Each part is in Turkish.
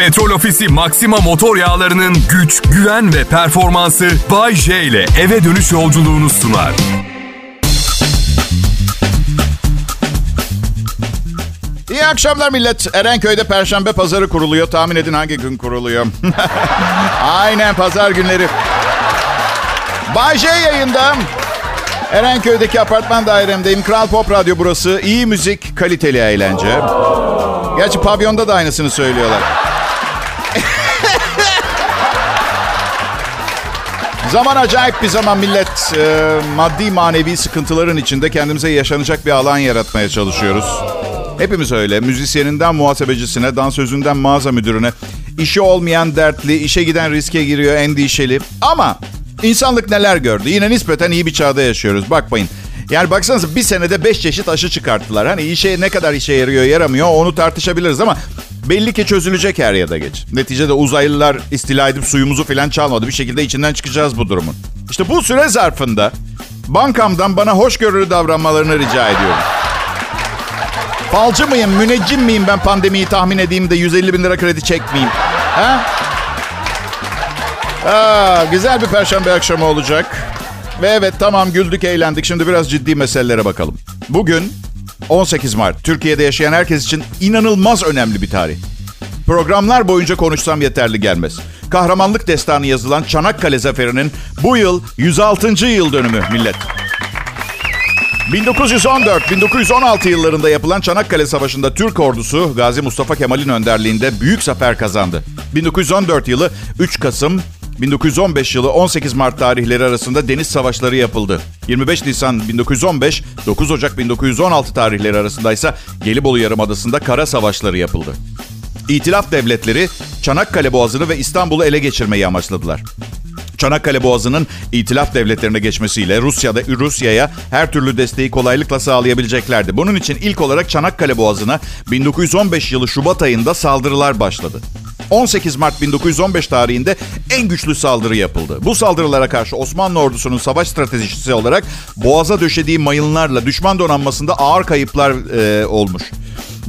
Petrol Ofisi Maxima motor yağlarının güç, güven ve performansı Bay J ile eve dönüş yolculuğunu sunar. İyi akşamlar millet. Erenköy'de Perşembe pazarı kuruluyor. Tahmin edin hangi gün kuruluyor? Aynen pazar günleri. Bay J yayında. Erenköy'deki apartman dairemdeyim. Kral Pop Radyo burası. İyi müzik, kaliteli eğlence. Gerçi pavyonda da aynısını söylüyorlar. Zaman acayip bir zaman millet. Ee, maddi manevi sıkıntıların içinde kendimize yaşanacak bir alan yaratmaya çalışıyoruz. Hepimiz öyle. Müzisyeninden muhasebecisine, dansözünden mağaza müdürüne. işi olmayan dertli, işe giden riske giriyor endişeli. Ama insanlık neler gördü? Yine nispeten iyi bir çağda yaşıyoruz. Bakmayın. Yani baksanıza bir senede beş çeşit aşı çıkarttılar. Hani işe ne kadar işe yarıyor yaramıyor onu tartışabiliriz ama belli ki çözülecek her ya da geç. Neticede uzaylılar istila edip suyumuzu falan çalmadı. Bir şekilde içinden çıkacağız bu durumun. İşte bu süre zarfında bankamdan bana hoşgörülü davranmalarını rica ediyorum. Falcı mıyım, müneccim miyim ben pandemiyi tahmin edeyim de 150 bin lira kredi çekmeyeyim? Ha? Aa, güzel bir perşembe akşamı olacak. Ve evet tamam güldük eğlendik. Şimdi biraz ciddi meselelere bakalım. Bugün 18 Mart. Türkiye'de yaşayan herkes için inanılmaz önemli bir tarih. Programlar boyunca konuşsam yeterli gelmez. Kahramanlık destanı yazılan Çanakkale Zaferi'nin bu yıl 106. yıl dönümü millet. 1914-1916 yıllarında yapılan Çanakkale Savaşı'nda Türk ordusu Gazi Mustafa Kemal'in önderliğinde büyük zafer kazandı. 1914 yılı 3 Kasım, 1915 yılı 18 Mart tarihleri arasında deniz savaşları yapıldı. 25 Nisan 1915, 9 Ocak 1916 tarihleri arasında ise Gelibolu Yarımadası'nda kara savaşları yapıldı. İtilaf devletleri Çanakkale Boğazı'nı ve İstanbul'u ele geçirmeyi amaçladılar. Çanakkale Boğazı'nın itilaf devletlerine geçmesiyle Rusya'da Rusya'ya her türlü desteği kolaylıkla sağlayabileceklerdi. Bunun için ilk olarak Çanakkale Boğazı'na 1915 yılı Şubat ayında saldırılar başladı. 18 Mart 1915 tarihinde en güçlü saldırı yapıldı. Bu saldırılara karşı Osmanlı ordusunun savaş stratejisi olarak boğaza döşediği mayınlarla düşman donanmasında ağır kayıplar e, olmuş.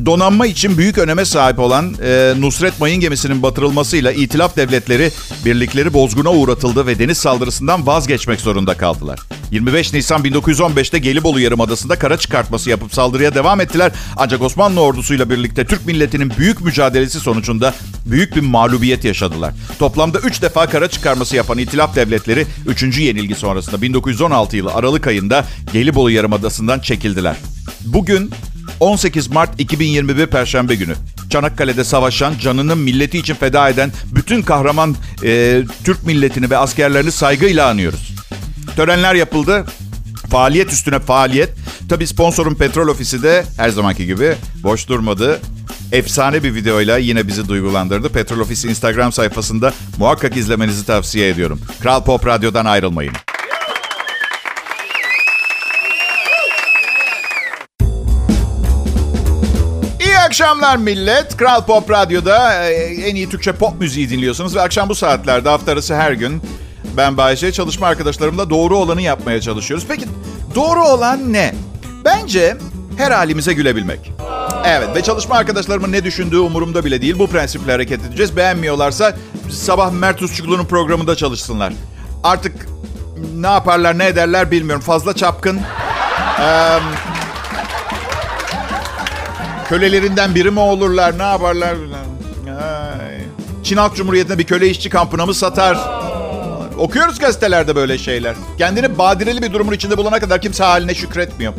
Donanma için büyük öneme sahip olan e, Nusret Mayın gemisinin batırılmasıyla itilaf devletleri birlikleri bozguna uğratıldı ve deniz saldırısından vazgeçmek zorunda kaldılar. 25 Nisan 1915'te Gelibolu Yarımadası'nda kara çıkartması yapıp saldırıya devam ettiler. Ancak Osmanlı ordusuyla birlikte Türk milletinin büyük mücadelesi sonucunda büyük bir mağlubiyet yaşadılar. Toplamda 3 defa kara çıkarması yapan itilaf devletleri 3. yenilgi sonrasında 1916 yılı Aralık ayında Gelibolu Yarımadası'ndan çekildiler. Bugün 18 Mart 2021 Perşembe günü. Çanakkale'de savaşan, canını milleti için feda eden bütün kahraman e, Türk milletini ve askerlerini saygıyla anıyoruz. Törenler yapıldı. Faaliyet üstüne faaliyet. Tabii sponsorun petrol ofisi de her zamanki gibi boş durmadı. Efsane bir videoyla yine bizi duygulandırdı. Petrol Ofisi Instagram sayfasında muhakkak izlemenizi tavsiye ediyorum. Kral Pop Radyo'dan ayrılmayın. Akşamlar millet. Kral Pop Radyo'da e, en iyi Türkçe pop müziği dinliyorsunuz. Ve akşam bu saatlerde hafta arası her gün ben Bayece çalışma arkadaşlarımla doğru olanı yapmaya çalışıyoruz. Peki doğru olan ne? Bence her halimize gülebilmek. Evet ve çalışma arkadaşlarımın ne düşündüğü umurumda bile değil. Bu prensiple hareket edeceğiz. Beğenmiyorlarsa sabah Mert Usçuklu'nun programında çalışsınlar. Artık ne yaparlar ne ederler bilmiyorum. Fazla çapkın. Ee, kölelerinden biri mi olurlar ne yaparlar? Ay. Çin Halk Cumhuriyeti'ne bir köle işçi kampına mı satar? Okuyoruz gazetelerde böyle şeyler. Kendini badireli bir durumun içinde bulana kadar kimse haline şükretmiyor.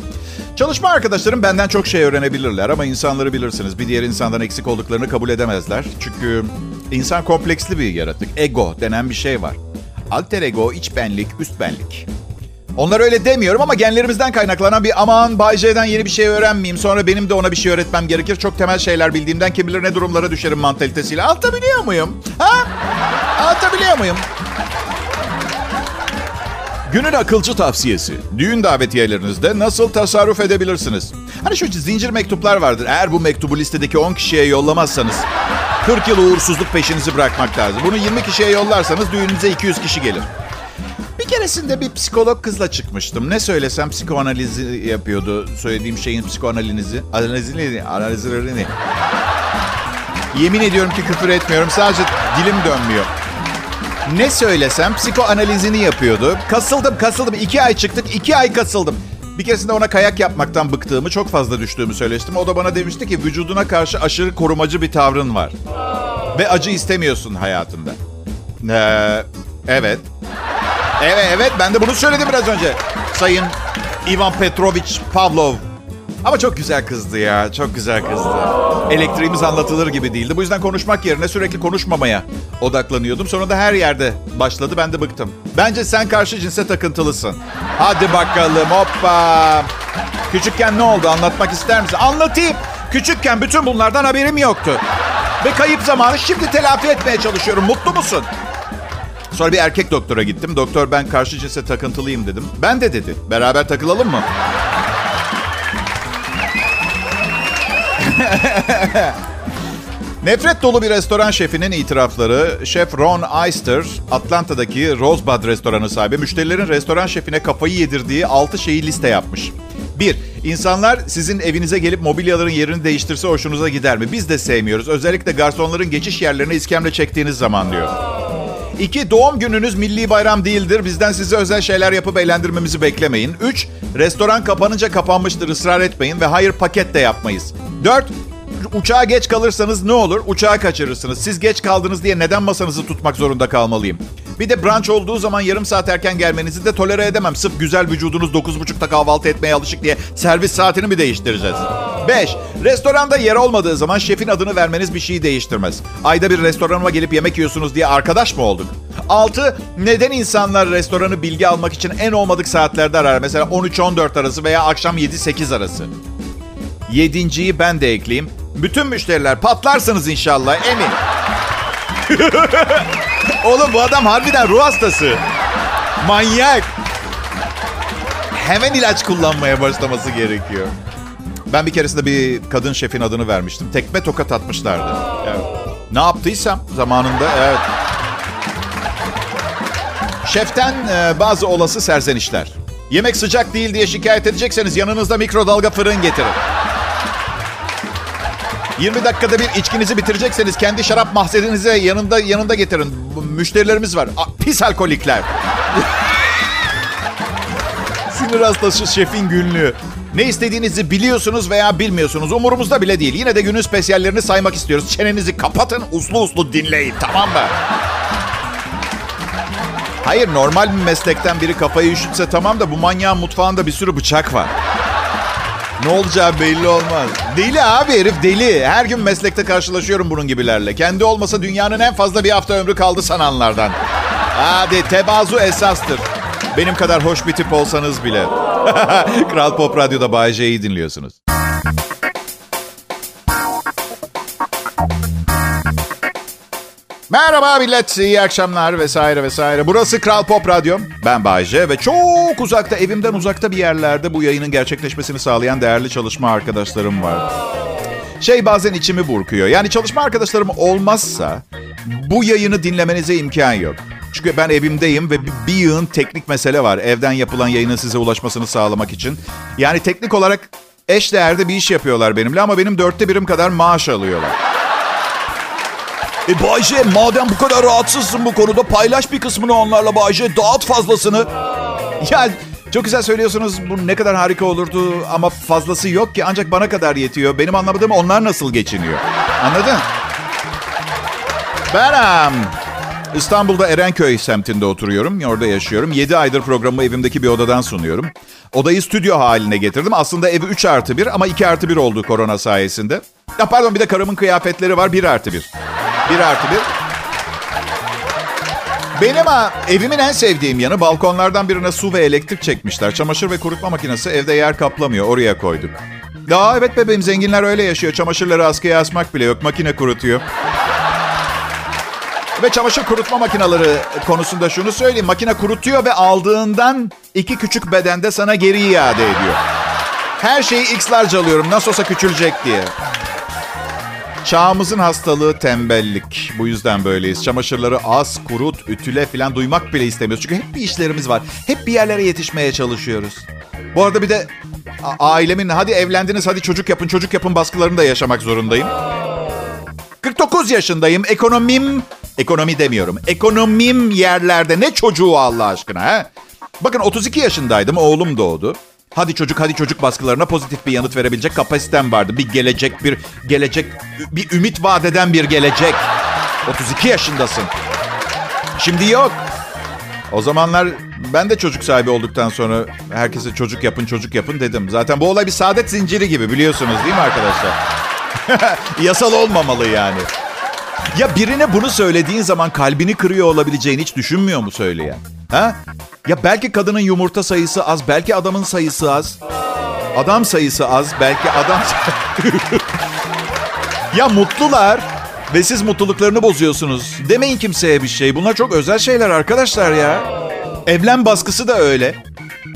Çalışma arkadaşlarım benden çok şey öğrenebilirler ama insanları bilirsiniz. Bir diğer insandan eksik olduklarını kabul edemezler. Çünkü insan kompleksli bir yaratık. Ego denen bir şey var. Alter ego, iç benlik, üst benlik. Onlar öyle demiyorum ama genlerimizden kaynaklanan bir aman Bay J'den yeni bir şey öğrenmeyeyim. Sonra benim de ona bir şey öğretmem gerekir. Çok temel şeyler bildiğimden kim bilir ne durumlara düşerim mantalitesiyle. Anlatabiliyor muyum? Ha? Anlatabiliyor muyum? Günün akılcı tavsiyesi. Düğün davetiyelerinizde nasıl tasarruf edebilirsiniz? Hani şu zincir mektuplar vardır. Eğer bu mektubu listedeki 10 kişiye yollamazsanız 40 yıl uğursuzluk peşinizi bırakmak lazım. Bunu 20 kişiye yollarsanız düğününüze 200 kişi gelir. Keresinde bir psikolog kızla çıkmıştım. Ne söylesem psikoanalizi yapıyordu. Söylediğim şeyin psikoanalizi. Analizini, analizlerini. Yemin ediyorum ki küfür etmiyorum. Sadece dilim dönmüyor. Ne söylesem psikoanalizini yapıyordu. Kasıldım kasıldım. İki ay çıktık. iki ay kasıldım. Bir keresinde ona kayak yapmaktan bıktığımı, çok fazla düştüğümü söylemiştim. O da bana demişti ki vücuduna karşı aşırı korumacı bir tavrın var. Ve acı istemiyorsun hayatında. Ee, evet. Evet, evet ben de bunu söyledim biraz önce. Sayın Ivan Petrovich Pavlov. Ama çok güzel kızdı ya. Çok güzel kızdı. Elektriğimiz anlatılır gibi değildi. Bu yüzden konuşmak yerine sürekli konuşmamaya odaklanıyordum. Sonra da her yerde başladı. Ben de bıktım. Bence sen karşı cinse takıntılısın. Hadi bakalım hoppa. Küçükken ne oldu anlatmak ister misin? Anlatayım. Küçükken bütün bunlardan haberim yoktu. Ve kayıp zamanı şimdi telafi etmeye çalışıyorum. Mutlu musun? Sonra bir erkek doktora gittim. Doktor ben karşı cinse takıntılıyım dedim. Ben de dedi. Beraber takılalım mı? Nefret dolu bir restoran şefinin itirafları. Şef Ron Eister, Atlanta'daki Rosebud restoranı sahibi, müşterilerin restoran şefine kafayı yedirdiği 6 şeyi liste yapmış. 1. İnsanlar sizin evinize gelip mobilyaların yerini değiştirse hoşunuza gider mi? Biz de sevmiyoruz. Özellikle garsonların geçiş yerlerine iskemle çektiğiniz zaman diyor. İki, doğum gününüz milli bayram değildir. Bizden size özel şeyler yapıp eğlendirmemizi beklemeyin. Üç, restoran kapanınca kapanmıştır ısrar etmeyin ve hayır paket de yapmayız. Dört, uçağa geç kalırsanız ne olur? Uçağı kaçırırsınız. Siz geç kaldınız diye neden masanızı tutmak zorunda kalmalıyım? Bir de brunch olduğu zaman yarım saat erken gelmenizi de tolere edemem. Sırf güzel vücudunuz 9.30'da kahvaltı etmeye alışık diye servis saatini mi değiştireceğiz? 5. Restoranda yer olmadığı zaman şefin adını vermeniz bir şeyi değiştirmez. Ayda bir restoranıma gelip yemek yiyorsunuz diye arkadaş mı olduk? 6. Neden insanlar restoranı bilgi almak için en olmadık saatlerde arar? Mesela 13-14 arası veya akşam 7-8 arası. Yedinciyi ben de ekleyeyim. Bütün müşteriler patlarsınız inşallah emin. Oğlum bu adam harbiden ruh hastası. Manyak. Hemen ilaç kullanmaya başlaması gerekiyor. Ben bir keresinde bir kadın şefin adını vermiştim. Tekme tokat atmışlardı. Evet. Ne yaptıysam zamanında evet. Şeften e, bazı olası serzenişler. Yemek sıcak değil diye şikayet edecekseniz yanınızda mikrodalga fırın getirin. 20 dakikada bir içkinizi bitirecekseniz kendi şarap mahzeninize yanında yanında getirin. Müşterilerimiz var. A, pis alkolikler. Sinir hastası şefin günlüğü. Ne istediğinizi biliyorsunuz veya bilmiyorsunuz. Umurumuzda bile değil. Yine de günün spesiyallerini saymak istiyoruz. Çenenizi kapatın, uslu uslu dinleyin. Tamam mı? Hayır, normal bir meslekten biri kafayı üşütse tamam da bu manyağın mutfağında bir sürü bıçak var. Ne olacağı belli olmaz. Deli abi herif deli. Her gün meslekte karşılaşıyorum bunun gibilerle. Kendi olmasa dünyanın en fazla bir hafta ömrü kaldı sananlardan. Hadi tebazu esastır. Benim kadar hoş bir tip olsanız bile. Kral Pop Radyo'da Bay dinliyorsunuz. Merhaba millet, iyi akşamlar vesaire vesaire. Burası Kral Pop Radyo. Ben Bayce ve çok uzakta, evimden uzakta bir yerlerde bu yayının gerçekleşmesini sağlayan değerli çalışma arkadaşlarım var. Şey bazen içimi burkuyor. Yani çalışma arkadaşlarım olmazsa bu yayını dinlemenize imkan yok. Çünkü ben evimdeyim ve bir yığın teknik mesele var. Evden yapılan yayının size ulaşmasını sağlamak için. Yani teknik olarak eş değerde bir iş yapıyorlar benimle ama benim dörtte birim kadar maaş alıyorlar. E Bayce madem bu kadar rahatsızsın bu konuda paylaş bir kısmını onlarla Bayce. Dağıt fazlasını. Ya çok güzel söylüyorsunuz. Bu ne kadar harika olurdu ama fazlası yok ki ancak bana kadar yetiyor. Benim anlamadığım onlar nasıl geçiniyor. Anladın? Ben um, İstanbul'da Erenköy semtinde oturuyorum. Orada yaşıyorum. 7 aydır programımı evimdeki bir odadan sunuyorum. Odayı stüdyo haline getirdim. Aslında evi 3 artı 1 ama 2 artı 1 oldu korona sayesinde. Ya pardon bir de karımın kıyafetleri var 1 artı 1. 1 artı 1. Benim ha, evimin en sevdiğim yanı balkonlardan birine su ve elektrik çekmişler. Çamaşır ve kurutma makinesi evde yer kaplamıyor. Oraya koyduk. Ya evet bebeğim zenginler öyle yaşıyor. Çamaşırları askıya asmak bile yok. Makine kurutuyor. Ve çamaşır kurutma makineleri konusunda şunu söyleyeyim. Makine kurutuyor ve aldığından iki küçük bedende sana geri iade ediyor. Her şeyi X'larca alıyorum. Nasıl olsa küçülecek diye. Çağımızın hastalığı tembellik. Bu yüzden böyleyiz. Çamaşırları az, kurut, ütüle falan duymak bile istemiyoruz. Çünkü hep bir işlerimiz var. Hep bir yerlere yetişmeye çalışıyoruz. Bu arada bir de ailemin hadi evlendiniz hadi çocuk yapın çocuk yapın baskılarını da yaşamak zorundayım. 49 yaşındayım. Ekonomim, ekonomi demiyorum. Ekonomim yerlerde. Ne çocuğu Allah aşkına ha? Bakın 32 yaşındaydım. Oğlum doğdu. Hadi çocuk hadi çocuk baskılarına pozitif bir yanıt verebilecek kapasitem vardı. Bir gelecek, bir gelecek, bir ümit vaat eden bir gelecek. 32 yaşındasın. Şimdi yok. O zamanlar ben de çocuk sahibi olduktan sonra herkese çocuk yapın çocuk yapın dedim. Zaten bu olay bir saadet zinciri gibi biliyorsunuz değil mi arkadaşlar? Yasal olmamalı yani. Ya birine bunu söylediğin zaman kalbini kırıyor olabileceğini hiç düşünmüyor mu söyleyen? Ha? Ya belki kadının yumurta sayısı az, belki adamın sayısı az. Adam sayısı az, belki adam... ya mutlular ve siz mutluluklarını bozuyorsunuz. Demeyin kimseye bir şey. Bunlar çok özel şeyler arkadaşlar ya. Evlen baskısı da öyle.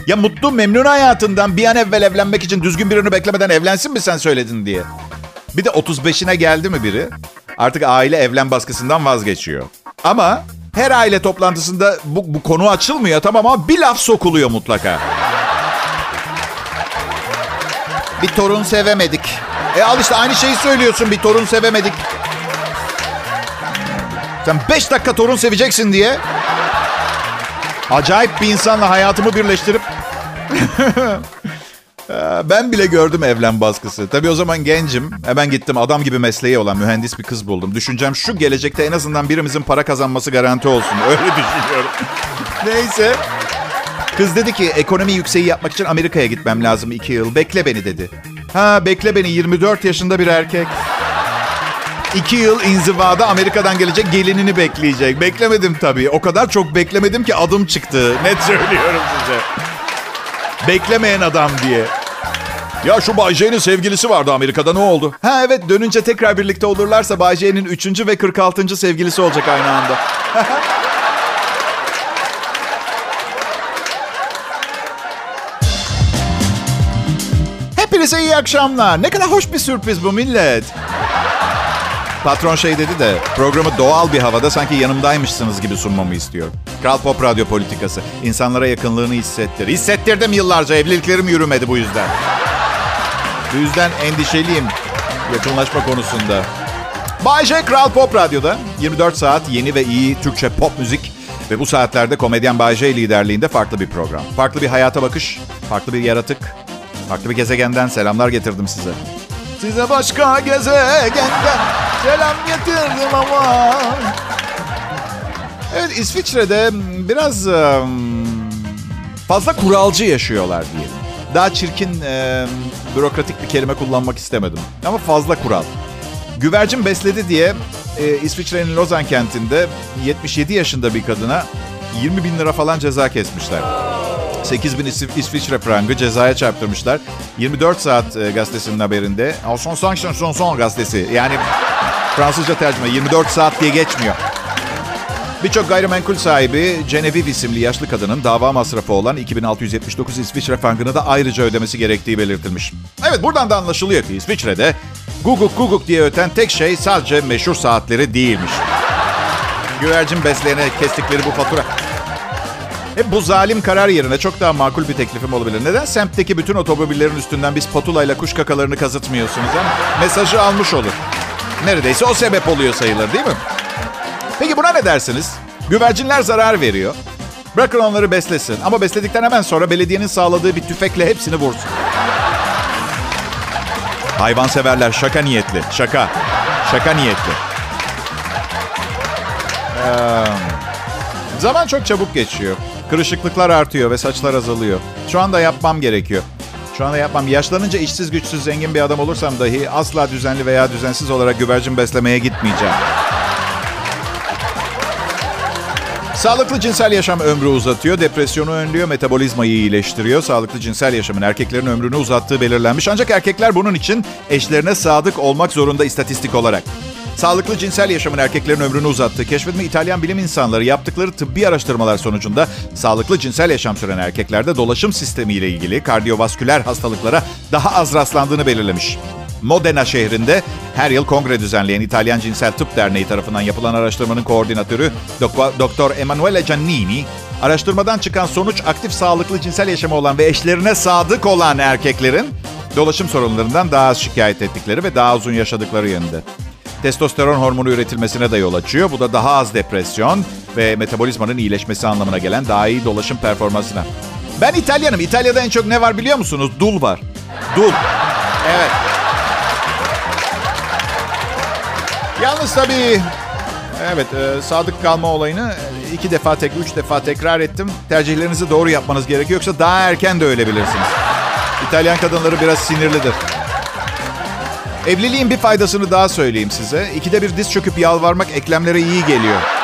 Ya mutlu memnun hayatından bir an evvel evlenmek için düzgün birini beklemeden evlensin mi sen söyledin diye. Bir de 35'ine geldi mi biri? Artık aile evlen baskısından vazgeçiyor. Ama her aile toplantısında bu, bu konu açılmıyor tamam ama bir laf sokuluyor mutlaka. Bir torun sevemedik. E al işte aynı şeyi söylüyorsun bir torun sevemedik. Sen 5 dakika torun seveceksin diye acayip bir insanla hayatımı birleştirip ben bile gördüm evlen baskısı. Tabii o zaman gencim. Hemen gittim adam gibi mesleği olan mühendis bir kız buldum. Düşüncem şu gelecekte en azından birimizin para kazanması garanti olsun. Öyle düşünüyorum. Neyse. Kız dedi ki ekonomi yükseği yapmak için Amerika'ya gitmem lazım iki yıl. Bekle beni dedi. Ha bekle beni 24 yaşında bir erkek. İki yıl inzivada Amerika'dan gelecek gelinini bekleyecek. Beklemedim tabii. O kadar çok beklemedim ki adım çıktı. Net söylüyorum size. Beklemeyen adam diye. Ya şu Bay J'nin sevgilisi vardı Amerika'da ne oldu? Ha evet dönünce tekrar birlikte olurlarsa Bay J'nin 3. ve 46. sevgilisi olacak aynı anda. Hepinize iyi akşamlar. Ne kadar hoş bir sürpriz bu millet. Patron şey dedi de programı doğal bir havada sanki yanımdaymışsınız gibi sunmamı istiyor. Kral Pop Radyo politikası. İnsanlara yakınlığını hissettir. Hissettirdim yıllarca. Evliliklerim yürümedi bu yüzden. Bu yüzden endişeliyim yakınlaşma konusunda. Bay J Kral Pop Radyo'da 24 saat yeni ve iyi Türkçe pop müzik ve bu saatlerde komedyen Bay J liderliğinde farklı bir program. Farklı bir hayata bakış, farklı bir yaratık, farklı bir gezegenden selamlar getirdim size. Size başka gezegenden selam getirdim ama. Evet İsviçre'de biraz fazla kuralcı yaşıyorlar diyelim. Daha çirkin, e, bürokratik bir kelime kullanmak istemedim. Ama fazla kural. Güvercin besledi diye e, İsviçre'nin Lozan kentinde 77 yaşında bir kadına 20 bin lira falan ceza kesmişler. 8 bin İsviçre frangı cezaya çarptırmışlar. 24 saat e, gazetesinin haberinde. Son son son son gazetesi. Yani Fransızca tercüme 24 saat diye geçmiyor. Birçok gayrimenkul sahibi Genevieve isimli yaşlı kadının dava masrafı olan 2679 İsviçre frangını da ayrıca ödemesi gerektiği belirtilmiş. Evet buradan da anlaşılıyor ki İsviçre'de guguk guguk diye öten tek şey sadece meşhur saatleri değilmiş. Güvercin besleyene kestikleri bu fatura. E bu zalim karar yerine çok daha makul bir teklifim olabilir. Neden semtteki bütün otomobillerin üstünden biz patulayla kuş kakalarını kazıtmıyorsunuz? Hem mesajı almış olur. Neredeyse o sebep oluyor sayılır değil mi? Peki buna ne dersiniz? Güvercinler zarar veriyor. Bırakın onları beslesin. Ama besledikten hemen sonra belediyenin sağladığı bir tüfekle hepsini vursun. Hayvan severler şaka niyetli. Şaka. Şaka niyetli. Ee, zaman çok çabuk geçiyor. Kırışıklıklar artıyor ve saçlar azalıyor. Şu anda yapmam gerekiyor. Şu anda yapmam. Yaşlanınca işsiz güçsüz zengin bir adam olursam dahi asla düzenli veya düzensiz olarak güvercin beslemeye gitmeyeceğim. Sağlıklı cinsel yaşam ömrü uzatıyor, depresyonu önlüyor, metabolizmayı iyileştiriyor. Sağlıklı cinsel yaşamın erkeklerin ömrünü uzattığı belirlenmiş. Ancak erkekler bunun için eşlerine sadık olmak zorunda istatistik olarak. Sağlıklı cinsel yaşamın erkeklerin ömrünü uzattığı keşfedilme İtalyan bilim insanları yaptıkları tıbbi araştırmalar sonucunda sağlıklı cinsel yaşam süren erkeklerde dolaşım sistemi ile ilgili kardiyovasküler hastalıklara daha az rastlandığını belirlemiş. Modena şehrinde her yıl kongre düzenleyen İtalyan Cinsel Tıp Derneği tarafından yapılan araştırmanın koordinatörü Doktor Emanuele Giannini, araştırmadan çıkan sonuç aktif sağlıklı cinsel yaşamı olan ve eşlerine sadık olan erkeklerin dolaşım sorunlarından daha az şikayet ettikleri ve daha uzun yaşadıkları yönünde. testosteron hormonu üretilmesine de yol açıyor. Bu da daha az depresyon ve metabolizmanın iyileşmesi anlamına gelen daha iyi dolaşım performansına. Ben İtalyanım. İtalya'da en çok ne var biliyor musunuz? Dul var. Dul. Evet. Yalnız tabii evet e, sadık kalma olayını e, iki defa tek üç defa tekrar ettim. Tercihlerinizi doğru yapmanız gerekiyor yoksa daha erken de ölebilirsiniz. İtalyan kadınları biraz sinirlidir. Evliliğin bir faydasını daha söyleyeyim size. İkide bir diz çöküp yalvarmak eklemlere iyi geliyor.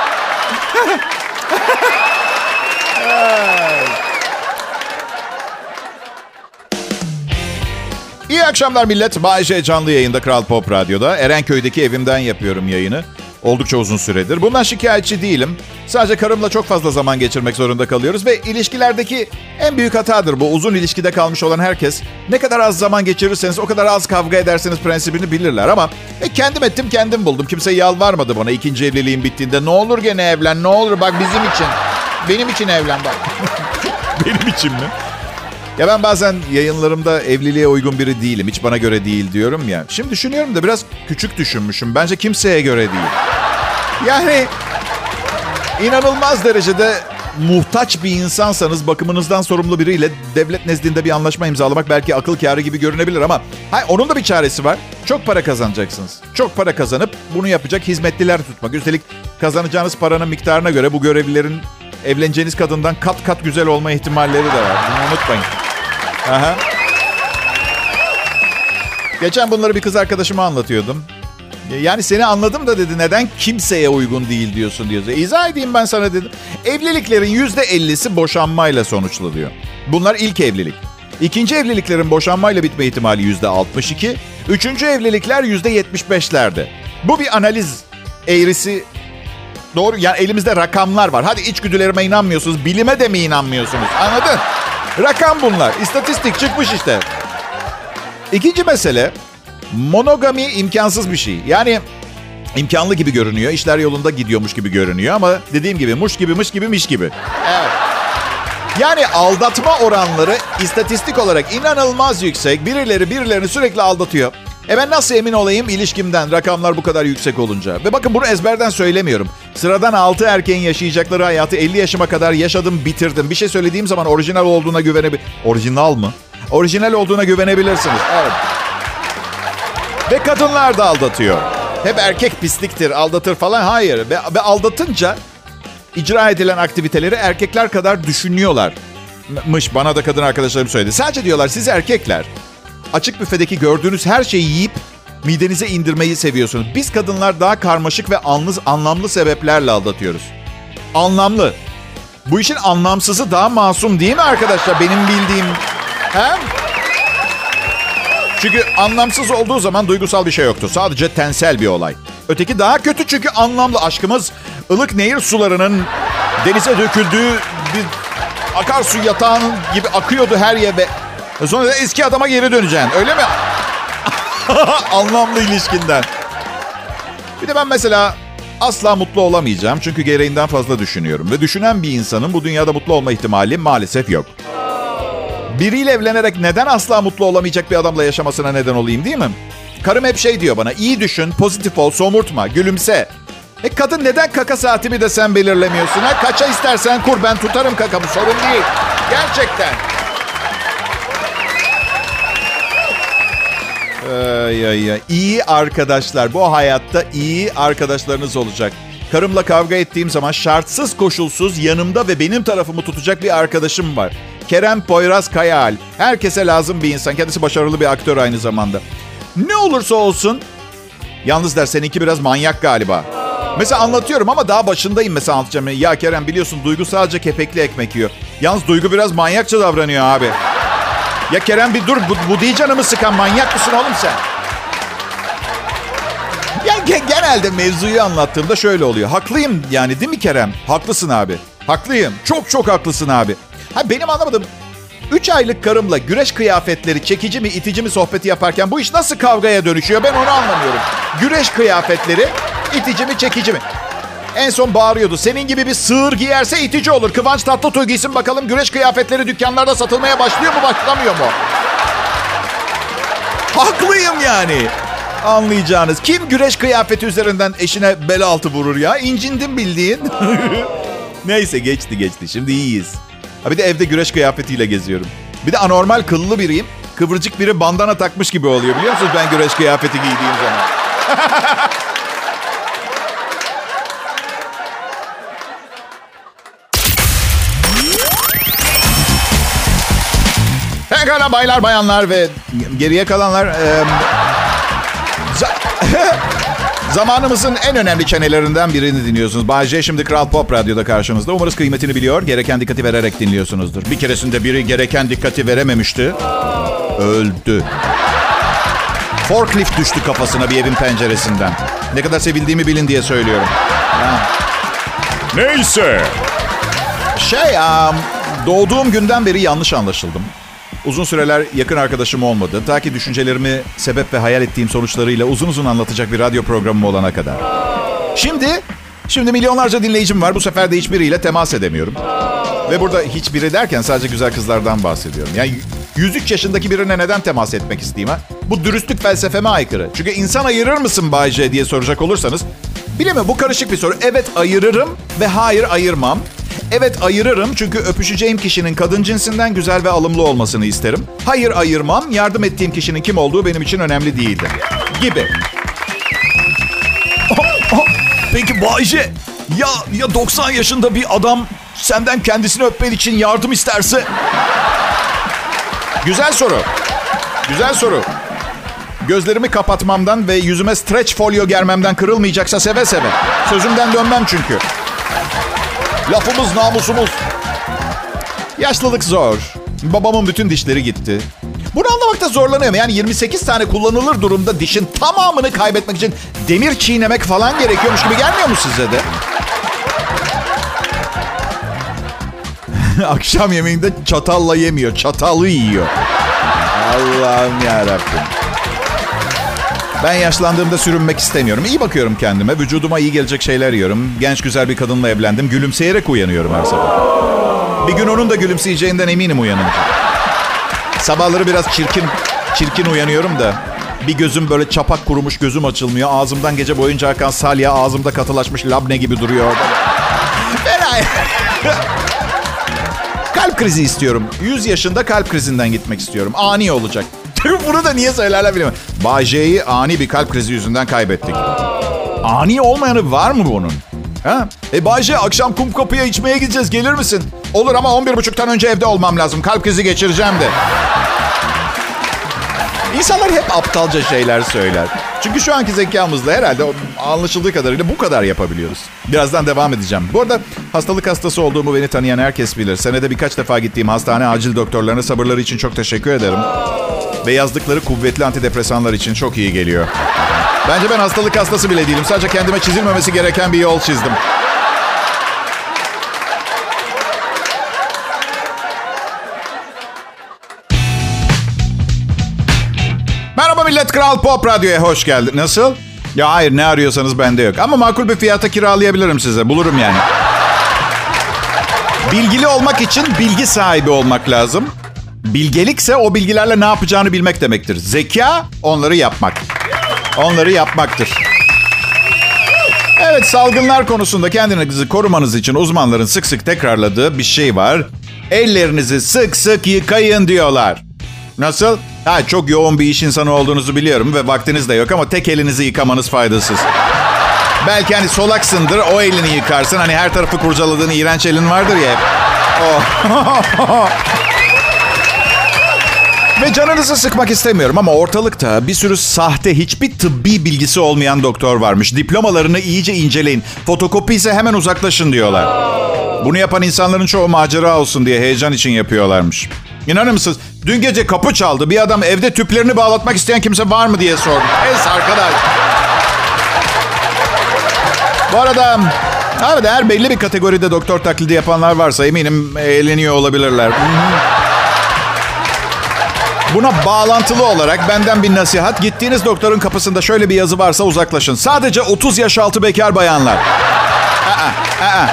Akşamlar millet. Bayece canlı yayında Kral Pop Radyo'da. Erenköy'deki evimden yapıyorum yayını. Oldukça uzun süredir. Bundan şikayetçi değilim. Sadece karımla çok fazla zaman geçirmek zorunda kalıyoruz ve ilişkilerdeki en büyük hatadır bu. Uzun ilişkide kalmış olan herkes ne kadar az zaman geçirirseniz o kadar az kavga ederseniz prensibini bilirler ama e, kendim ettim kendim buldum. Kimse yalvarmadı bana ikinci evliliğim bittiğinde. Ne olur gene evlen ne olur bak bizim için. Benim için evlen bak. Benim için mi? Ya ben bazen yayınlarımda evliliğe uygun biri değilim. Hiç bana göre değil diyorum ya. Şimdi düşünüyorum da biraz küçük düşünmüşüm. Bence kimseye göre değil. Yani inanılmaz derecede muhtaç bir insansanız bakımınızdan sorumlu biriyle devlet nezdinde bir anlaşma imzalamak belki akıl kârı gibi görünebilir ama hay, onun da bir çaresi var. Çok para kazanacaksınız. Çok para kazanıp bunu yapacak hizmetliler tutmak. Üstelik kazanacağınız paranın miktarına göre bu görevlilerin evleneceğiniz kadından kat kat güzel olma ihtimalleri de var. Bunu unutmayın. Aha. Geçen bunları bir kız arkadaşıma anlatıyordum. Yani seni anladım da dedi neden kimseye uygun değil diyorsun diyor. İzah edeyim ben sana dedim. Evliliklerin yüzde ellisi boşanmayla sonuçlu diyor. Bunlar ilk evlilik. İkinci evliliklerin boşanmayla bitme ihtimali yüzde 62. Üçüncü evlilikler yüzde 75'lerde. Bu bir analiz eğrisi Doğru yani elimizde rakamlar var. Hadi içgüdülerime inanmıyorsunuz. Bilime de mi inanmıyorsunuz? Anladın? Rakam bunlar. İstatistik çıkmış işte. İkinci mesele monogami imkansız bir şey. Yani imkanlı gibi görünüyor. İşler yolunda gidiyormuş gibi görünüyor ama dediğim gibi muş gibi mış gibi miş gibi. Evet. Yani aldatma oranları istatistik olarak inanılmaz yüksek. Birileri birilerini sürekli aldatıyor. E ben nasıl emin olayım ilişkimden rakamlar bu kadar yüksek olunca? Ve bakın bunu ezberden söylemiyorum. Sıradan 6 erkeğin yaşayacakları hayatı 50 yaşıma kadar yaşadım, bitirdim. Bir şey söylediğim zaman orijinal olduğuna güvenebilir... Orijinal mı? Orijinal olduğuna güvenebilirsiniz. Evet. Ve kadınlar da aldatıyor. Hep erkek pisliktir, aldatır falan. Hayır. Ve, ve aldatınca icra edilen aktiviteleri erkekler kadar düşünüyorlar. Mış bana da kadın arkadaşlarım söyledi. Sadece diyorlar siz erkekler açık büfedeki gördüğünüz her şeyi yiyip midenize indirmeyi seviyorsunuz. Biz kadınlar daha karmaşık ve anlı, anlamlı sebeplerle aldatıyoruz. Anlamlı. Bu işin anlamsızı daha masum değil mi arkadaşlar? Benim bildiğim. He? Çünkü anlamsız olduğu zaman duygusal bir şey yoktu. Sadece tensel bir olay. Öteki daha kötü çünkü anlamlı. Aşkımız ılık nehir sularının denize döküldüğü bir akarsu yatağının gibi akıyordu her yere. Sonra da eski adama geri döneceksin. Öyle mi? Anlamlı ilişkinden. Bir de ben mesela asla mutlu olamayacağım. Çünkü gereğinden fazla düşünüyorum. Ve düşünen bir insanın bu dünyada mutlu olma ihtimali maalesef yok. Biriyle evlenerek neden asla mutlu olamayacak bir adamla yaşamasına neden olayım değil mi? Karım hep şey diyor bana. iyi düşün, pozitif ol, somurtma, gülümse. E kadın neden kaka saatimi de sen belirlemiyorsun? Ha? Kaça istersen kur ben tutarım kakamı sorun değil. Gerçekten. Ay, ay, ay. İyi arkadaşlar. Bu hayatta iyi arkadaşlarınız olacak. Karımla kavga ettiğim zaman şartsız koşulsuz yanımda ve benim tarafımı tutacak bir arkadaşım var. Kerem Poyraz Kayal. Herkese lazım bir insan. Kendisi başarılı bir aktör aynı zamanda. Ne olursa olsun. Yalnız der seninki biraz manyak galiba. Mesela anlatıyorum ama daha başındayım mesela anlatacağım. Ya Kerem biliyorsun Duygu sadece kepekli ekmek yiyor. Yalnız Duygu biraz manyakça davranıyor abi. Ya Kerem bir dur bu, bu değil canımı sıkan manyak mısın oğlum sen? Ya genelde mevzuyu anlattığımda şöyle oluyor. Haklıyım yani değil mi Kerem? Haklısın abi. Haklıyım. Çok çok haklısın abi. Ha benim anlamadığım 3 aylık karımla güreş kıyafetleri çekici mi itici mi sohbeti yaparken bu iş nasıl kavgaya dönüşüyor ben onu anlamıyorum. Güreş kıyafetleri itici mi çekici mi? En son bağırıyordu. Senin gibi bir sığır giyerse itici olur. Kıvanç Tatlıtuğ giysin bakalım güreş kıyafetleri dükkanlarda satılmaya başlıyor mu başlamıyor mu? Haklıyım yani. Anlayacağınız. Kim güreş kıyafeti üzerinden eşine bel altı vurur ya? İncindim bildiğin. Neyse geçti geçti. Şimdi iyiyiz. Ha bir de evde güreş kıyafetiyle geziyorum. Bir de anormal kıllı biriyim. Kıvırcık biri bandana takmış gibi oluyor biliyor musunuz ben güreş kıyafeti giydiğim zaman. Pekala baylar bayanlar ve geriye kalanlar... E, Zamanımızın en önemli çenelerinden birini dinliyorsunuz. Bay J şimdi Kral Pop Radyo'da karşınızda. Umarız kıymetini biliyor, gereken dikkati vererek dinliyorsunuzdur. Bir keresinde biri gereken dikkati verememişti. Öldü. Forklift düştü kafasına bir evin penceresinden. Ne kadar sevildiğimi bilin diye söylüyorum. Ha. Neyse. Şey, um, doğduğum günden beri yanlış anlaşıldım. Uzun süreler yakın arkadaşım olmadı. Ta ki düşüncelerimi sebep ve hayal ettiğim sonuçlarıyla uzun uzun anlatacak bir radyo programım olana kadar. Şimdi, şimdi milyonlarca dinleyicim var. Bu sefer de hiçbiriyle temas edemiyorum. Ve burada hiçbiri derken sadece güzel kızlardan bahsediyorum. Yani 103 yaşındaki birine neden temas etmek isteyeyim ha? Bu dürüstlük felsefeme aykırı. Çünkü insan ayırır mısın Bay diye soracak olursanız. Bilemiyorum bu karışık bir soru. Evet ayırırım ve hayır ayırmam. Evet ayırırım çünkü öpüşeceğim kişinin kadın cinsinden güzel ve alımlı olmasını isterim. Hayır ayırmam. Yardım ettiğim kişinin kim olduğu benim için önemli değildir. Gibi. Peki Bayce ya ya 90 yaşında bir adam senden kendisini öpmen için yardım isterse? Güzel soru. Güzel soru. Gözlerimi kapatmamdan ve yüzüme stretch folyo germemden kırılmayacaksa seve seve. Sözümden dönmem çünkü. Lafımız namusumuz. Yaşlılık zor. Babamın bütün dişleri gitti. Bunu anlamakta zorlanıyorum. Yani 28 tane kullanılır durumda dişin tamamını kaybetmek için demir çiğnemek falan gerekiyormuş gibi gelmiyor mu size de? Akşam yemeğinde çatalla yemiyor, çatalı yiyor. Allah'ım yarabbim. Ben yaşlandığımda sürünmek istemiyorum. İyi bakıyorum kendime. Vücuduma iyi gelecek şeyler yiyorum. Genç güzel bir kadınla evlendim. Gülümseyerek uyanıyorum her sabah. Bir gün onun da gülümseyeceğinden eminim uyanınca. Sabahları biraz çirkin çirkin uyanıyorum da bir gözüm böyle çapak kurumuş gözüm açılmıyor. Ağzımdan gece boyunca akan salya ağzımda katılaşmış labne gibi duruyor orada. Kalp krizi istiyorum. 100 yaşında kalp krizinden gitmek istiyorum. Ani olacak. Bunu da niye söylerler bilmiyorum. Bay ani bir kalp krizi yüzünden kaybettik. Ani olmayanı var mı bunun? Ha? E Bay akşam kum kapıya içmeye gideceğiz. Gelir misin? Olur ama 11.30'tan önce evde olmam lazım. Kalp krizi geçireceğim de. İnsanlar hep aptalca şeyler söyler. Çünkü şu anki zekamızla herhalde anlaşıldığı kadarıyla bu kadar yapabiliyoruz. Birazdan devam edeceğim. Bu arada hastalık hastası olduğumu beni tanıyan herkes bilir. Senede birkaç defa gittiğim hastane acil doktorlarına sabırları için çok teşekkür ederim. Ve yazdıkları kuvvetli antidepresanlar için çok iyi geliyor. Bence ben hastalık hastası bile değilim. Sadece kendime çizilmemesi gereken bir yol çizdim. Merhaba millet, Kral Pop Radyo'ya hoş geldin. Nasıl? Ya hayır ne arıyorsanız bende yok. Ama makul bir fiyata kiralayabilirim size. Bulurum yani. Bilgili olmak için bilgi sahibi olmak lazım. Bilgelikse o bilgilerle ne yapacağını bilmek demektir. Zeka onları yapmak. Onları yapmaktır. Evet salgınlar konusunda kendinizi korumanız için uzmanların sık sık tekrarladığı bir şey var. Ellerinizi sık sık yıkayın diyorlar. Nasıl? Ha, çok yoğun bir iş insanı olduğunuzu biliyorum ve vaktiniz de yok ama tek elinizi yıkamanız faydasız. Belki hani solaksındır o elini yıkarsın. Hani her tarafı kurcaladığın iğrenç elin vardır ya hep. Oh. Ve canınızı sıkmak istemiyorum ama ortalıkta bir sürü sahte hiçbir tıbbi bilgisi olmayan doktor varmış. Diplomalarını iyice inceleyin. Fotokopi ise hemen uzaklaşın diyorlar. Bunu yapan insanların çoğu macera olsun diye heyecan için yapıyorlarmış. İnanır mısınız? Dün gece kapı çaldı. Bir adam evde tüplerini bağlatmak isteyen kimse var mı diye sordu. Es arkadaş. Bu arada Evet eğer belli bir kategoride doktor taklidi yapanlar varsa eminim eğleniyor olabilirler. Buna bağlantılı olarak benden bir nasihat. Gittiğiniz doktorun kapısında şöyle bir yazı varsa uzaklaşın. Sadece 30 yaş altı bekar bayanlar. Aa, aa.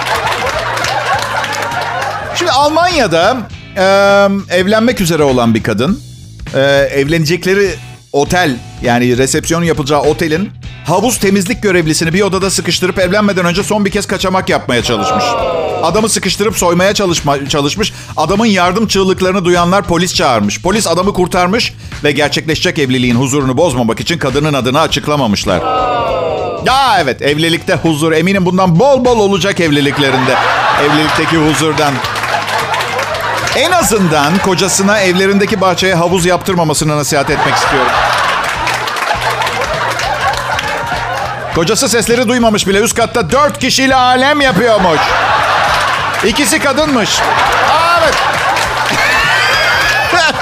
Şimdi Almanya'da e, evlenmek üzere olan bir kadın. E, evlenecekleri otel yani resepsiyonun yapılacağı otelin havuz temizlik görevlisini bir odada sıkıştırıp evlenmeden önce son bir kez kaçamak yapmaya çalışmış. Adamı sıkıştırıp soymaya çalışma, çalışmış. Adamın yardım çığlıklarını duyanlar polis çağırmış. Polis adamı kurtarmış ve gerçekleşecek evliliğin huzurunu bozmamak için kadının adını açıklamamışlar. Ya evet evlilikte huzur eminim bundan bol bol olacak evliliklerinde. Evlilikteki huzurdan. En azından kocasına evlerindeki bahçeye havuz yaptırmamasını nasihat etmek istiyorum. Kocası sesleri duymamış bile üst katta dört kişiyle alem yapıyormuş. İkisi kadınmış. Aa, evet.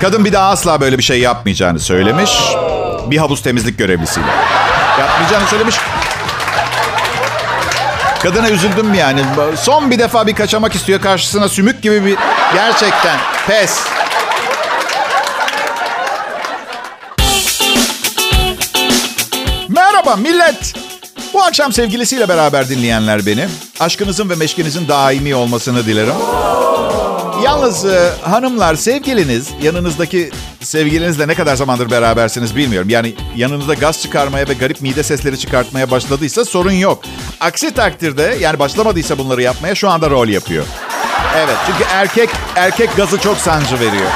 Kadın bir daha asla böyle bir şey yapmayacağını söylemiş. Bir havuz temizlik görevlisiyle. Yapmayacağını söylemiş. Kadına üzüldüm yani. Son bir defa bir kaçamak istiyor. Karşısına sümük gibi bir... Gerçekten pes. Merhaba millet. Bu akşam sevgilisiyle beraber dinleyenler beni. Aşkınızın ve meşkinizin daimi olmasını dilerim. Yalnız e, hanımlar sevgiliniz yanınızdaki sevgilinizle ne kadar zamandır berabersiniz bilmiyorum. Yani yanınızda gaz çıkarmaya ve garip mide sesleri çıkartmaya başladıysa sorun yok. Aksi takdirde yani başlamadıysa bunları yapmaya şu anda rol yapıyor. Evet çünkü erkek erkek gazı çok sancı veriyor.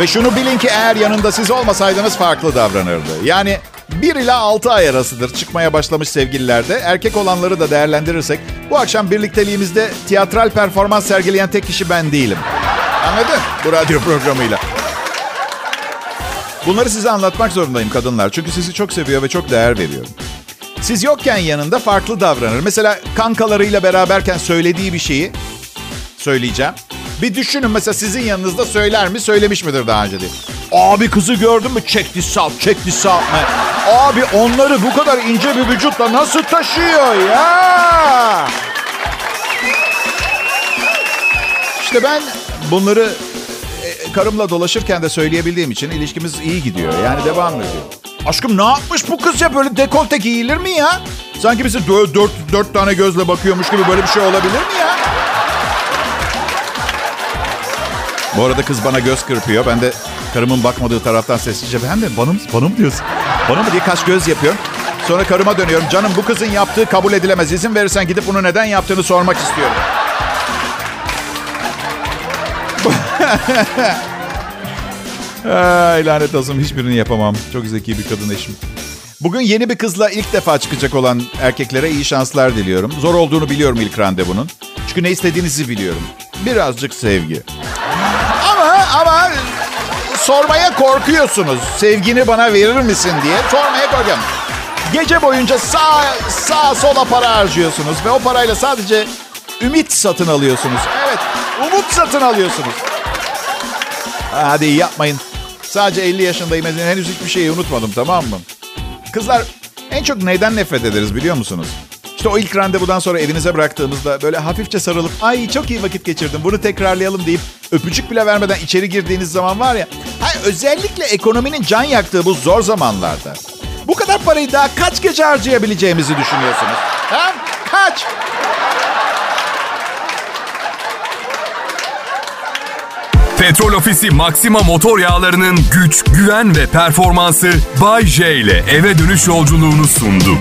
Ve şunu bilin ki eğer yanında siz olmasaydınız farklı davranırdı. Yani 1 ila 6 ay arasıdır çıkmaya başlamış sevgililerde. Erkek olanları da değerlendirirsek bu akşam birlikteliğimizde tiyatral performans sergileyen tek kişi ben değilim. Anladın? Bu radyo programıyla. Bunları size anlatmak zorundayım kadınlar. Çünkü sizi çok seviyor ve çok değer veriyorum. Siz yokken yanında farklı davranır. Mesela kankalarıyla beraberken söylediği bir şeyi söyleyeceğim. Bir düşünün mesela sizin yanınızda söyler mi, söylemiş midir daha önce diye. Abi kızı gördün mü? Check this out, check. Abi onları bu kadar ince bir vücutla nasıl taşıyor ya? İşte ben bunları e, karımla dolaşırken de söyleyebildiğim için ilişkimiz iyi gidiyor. Yani devam ediyor. Aşkım ne yapmış bu kız ya? Böyle dekolte giyilir mi ya? Sanki bizi dört, dört, dört tane gözle bakıyormuş gibi böyle bir şey olabilir mi ya? Bu arada kız bana göz kırpıyor. Ben de karımın bakmadığı taraftan sessizce ben de bana mı, bana mı diyorsun? Bana mı diye kaç göz yapıyorum. Sonra karıma dönüyorum. Canım bu kızın yaptığı kabul edilemez. İzin verirsen gidip bunu neden yaptığını sormak istiyorum. Ay lanet olsun hiçbirini yapamam. Çok zeki bir kadın eşim. Bugün yeni bir kızla ilk defa çıkacak olan erkeklere iyi şanslar diliyorum. Zor olduğunu biliyorum ilk randevunun. Çünkü ne istediğinizi biliyorum. Birazcık sevgi. Ama sormaya korkuyorsunuz. Sevgini bana verir misin diye sormaya korkuyorum. Gece boyunca sağ sağ sola para harcıyorsunuz ve o parayla sadece ümit satın alıyorsunuz. Evet, umut satın alıyorsunuz. Hadi yapmayın. Sadece 50 yaşındayım. Henüz hiçbir şeyi unutmadım tamam mı? Kızlar en çok neyden nefret ederiz biliyor musunuz? İşte o ilk randevudan sonra evinize bıraktığımızda böyle hafifçe sarılıp ay çok iyi vakit geçirdim bunu tekrarlayalım deyip öpücük bile vermeden içeri girdiğiniz zaman var ya. Hayır, özellikle ekonominin can yaktığı bu zor zamanlarda. Bu kadar parayı daha kaç gece harcayabileceğimizi düşünüyorsunuz? Ha? Kaç? Petrol Ofisi Maxima motor yağlarının güç, güven ve performansı Bay J ile eve dönüş yolculuğunu sundu.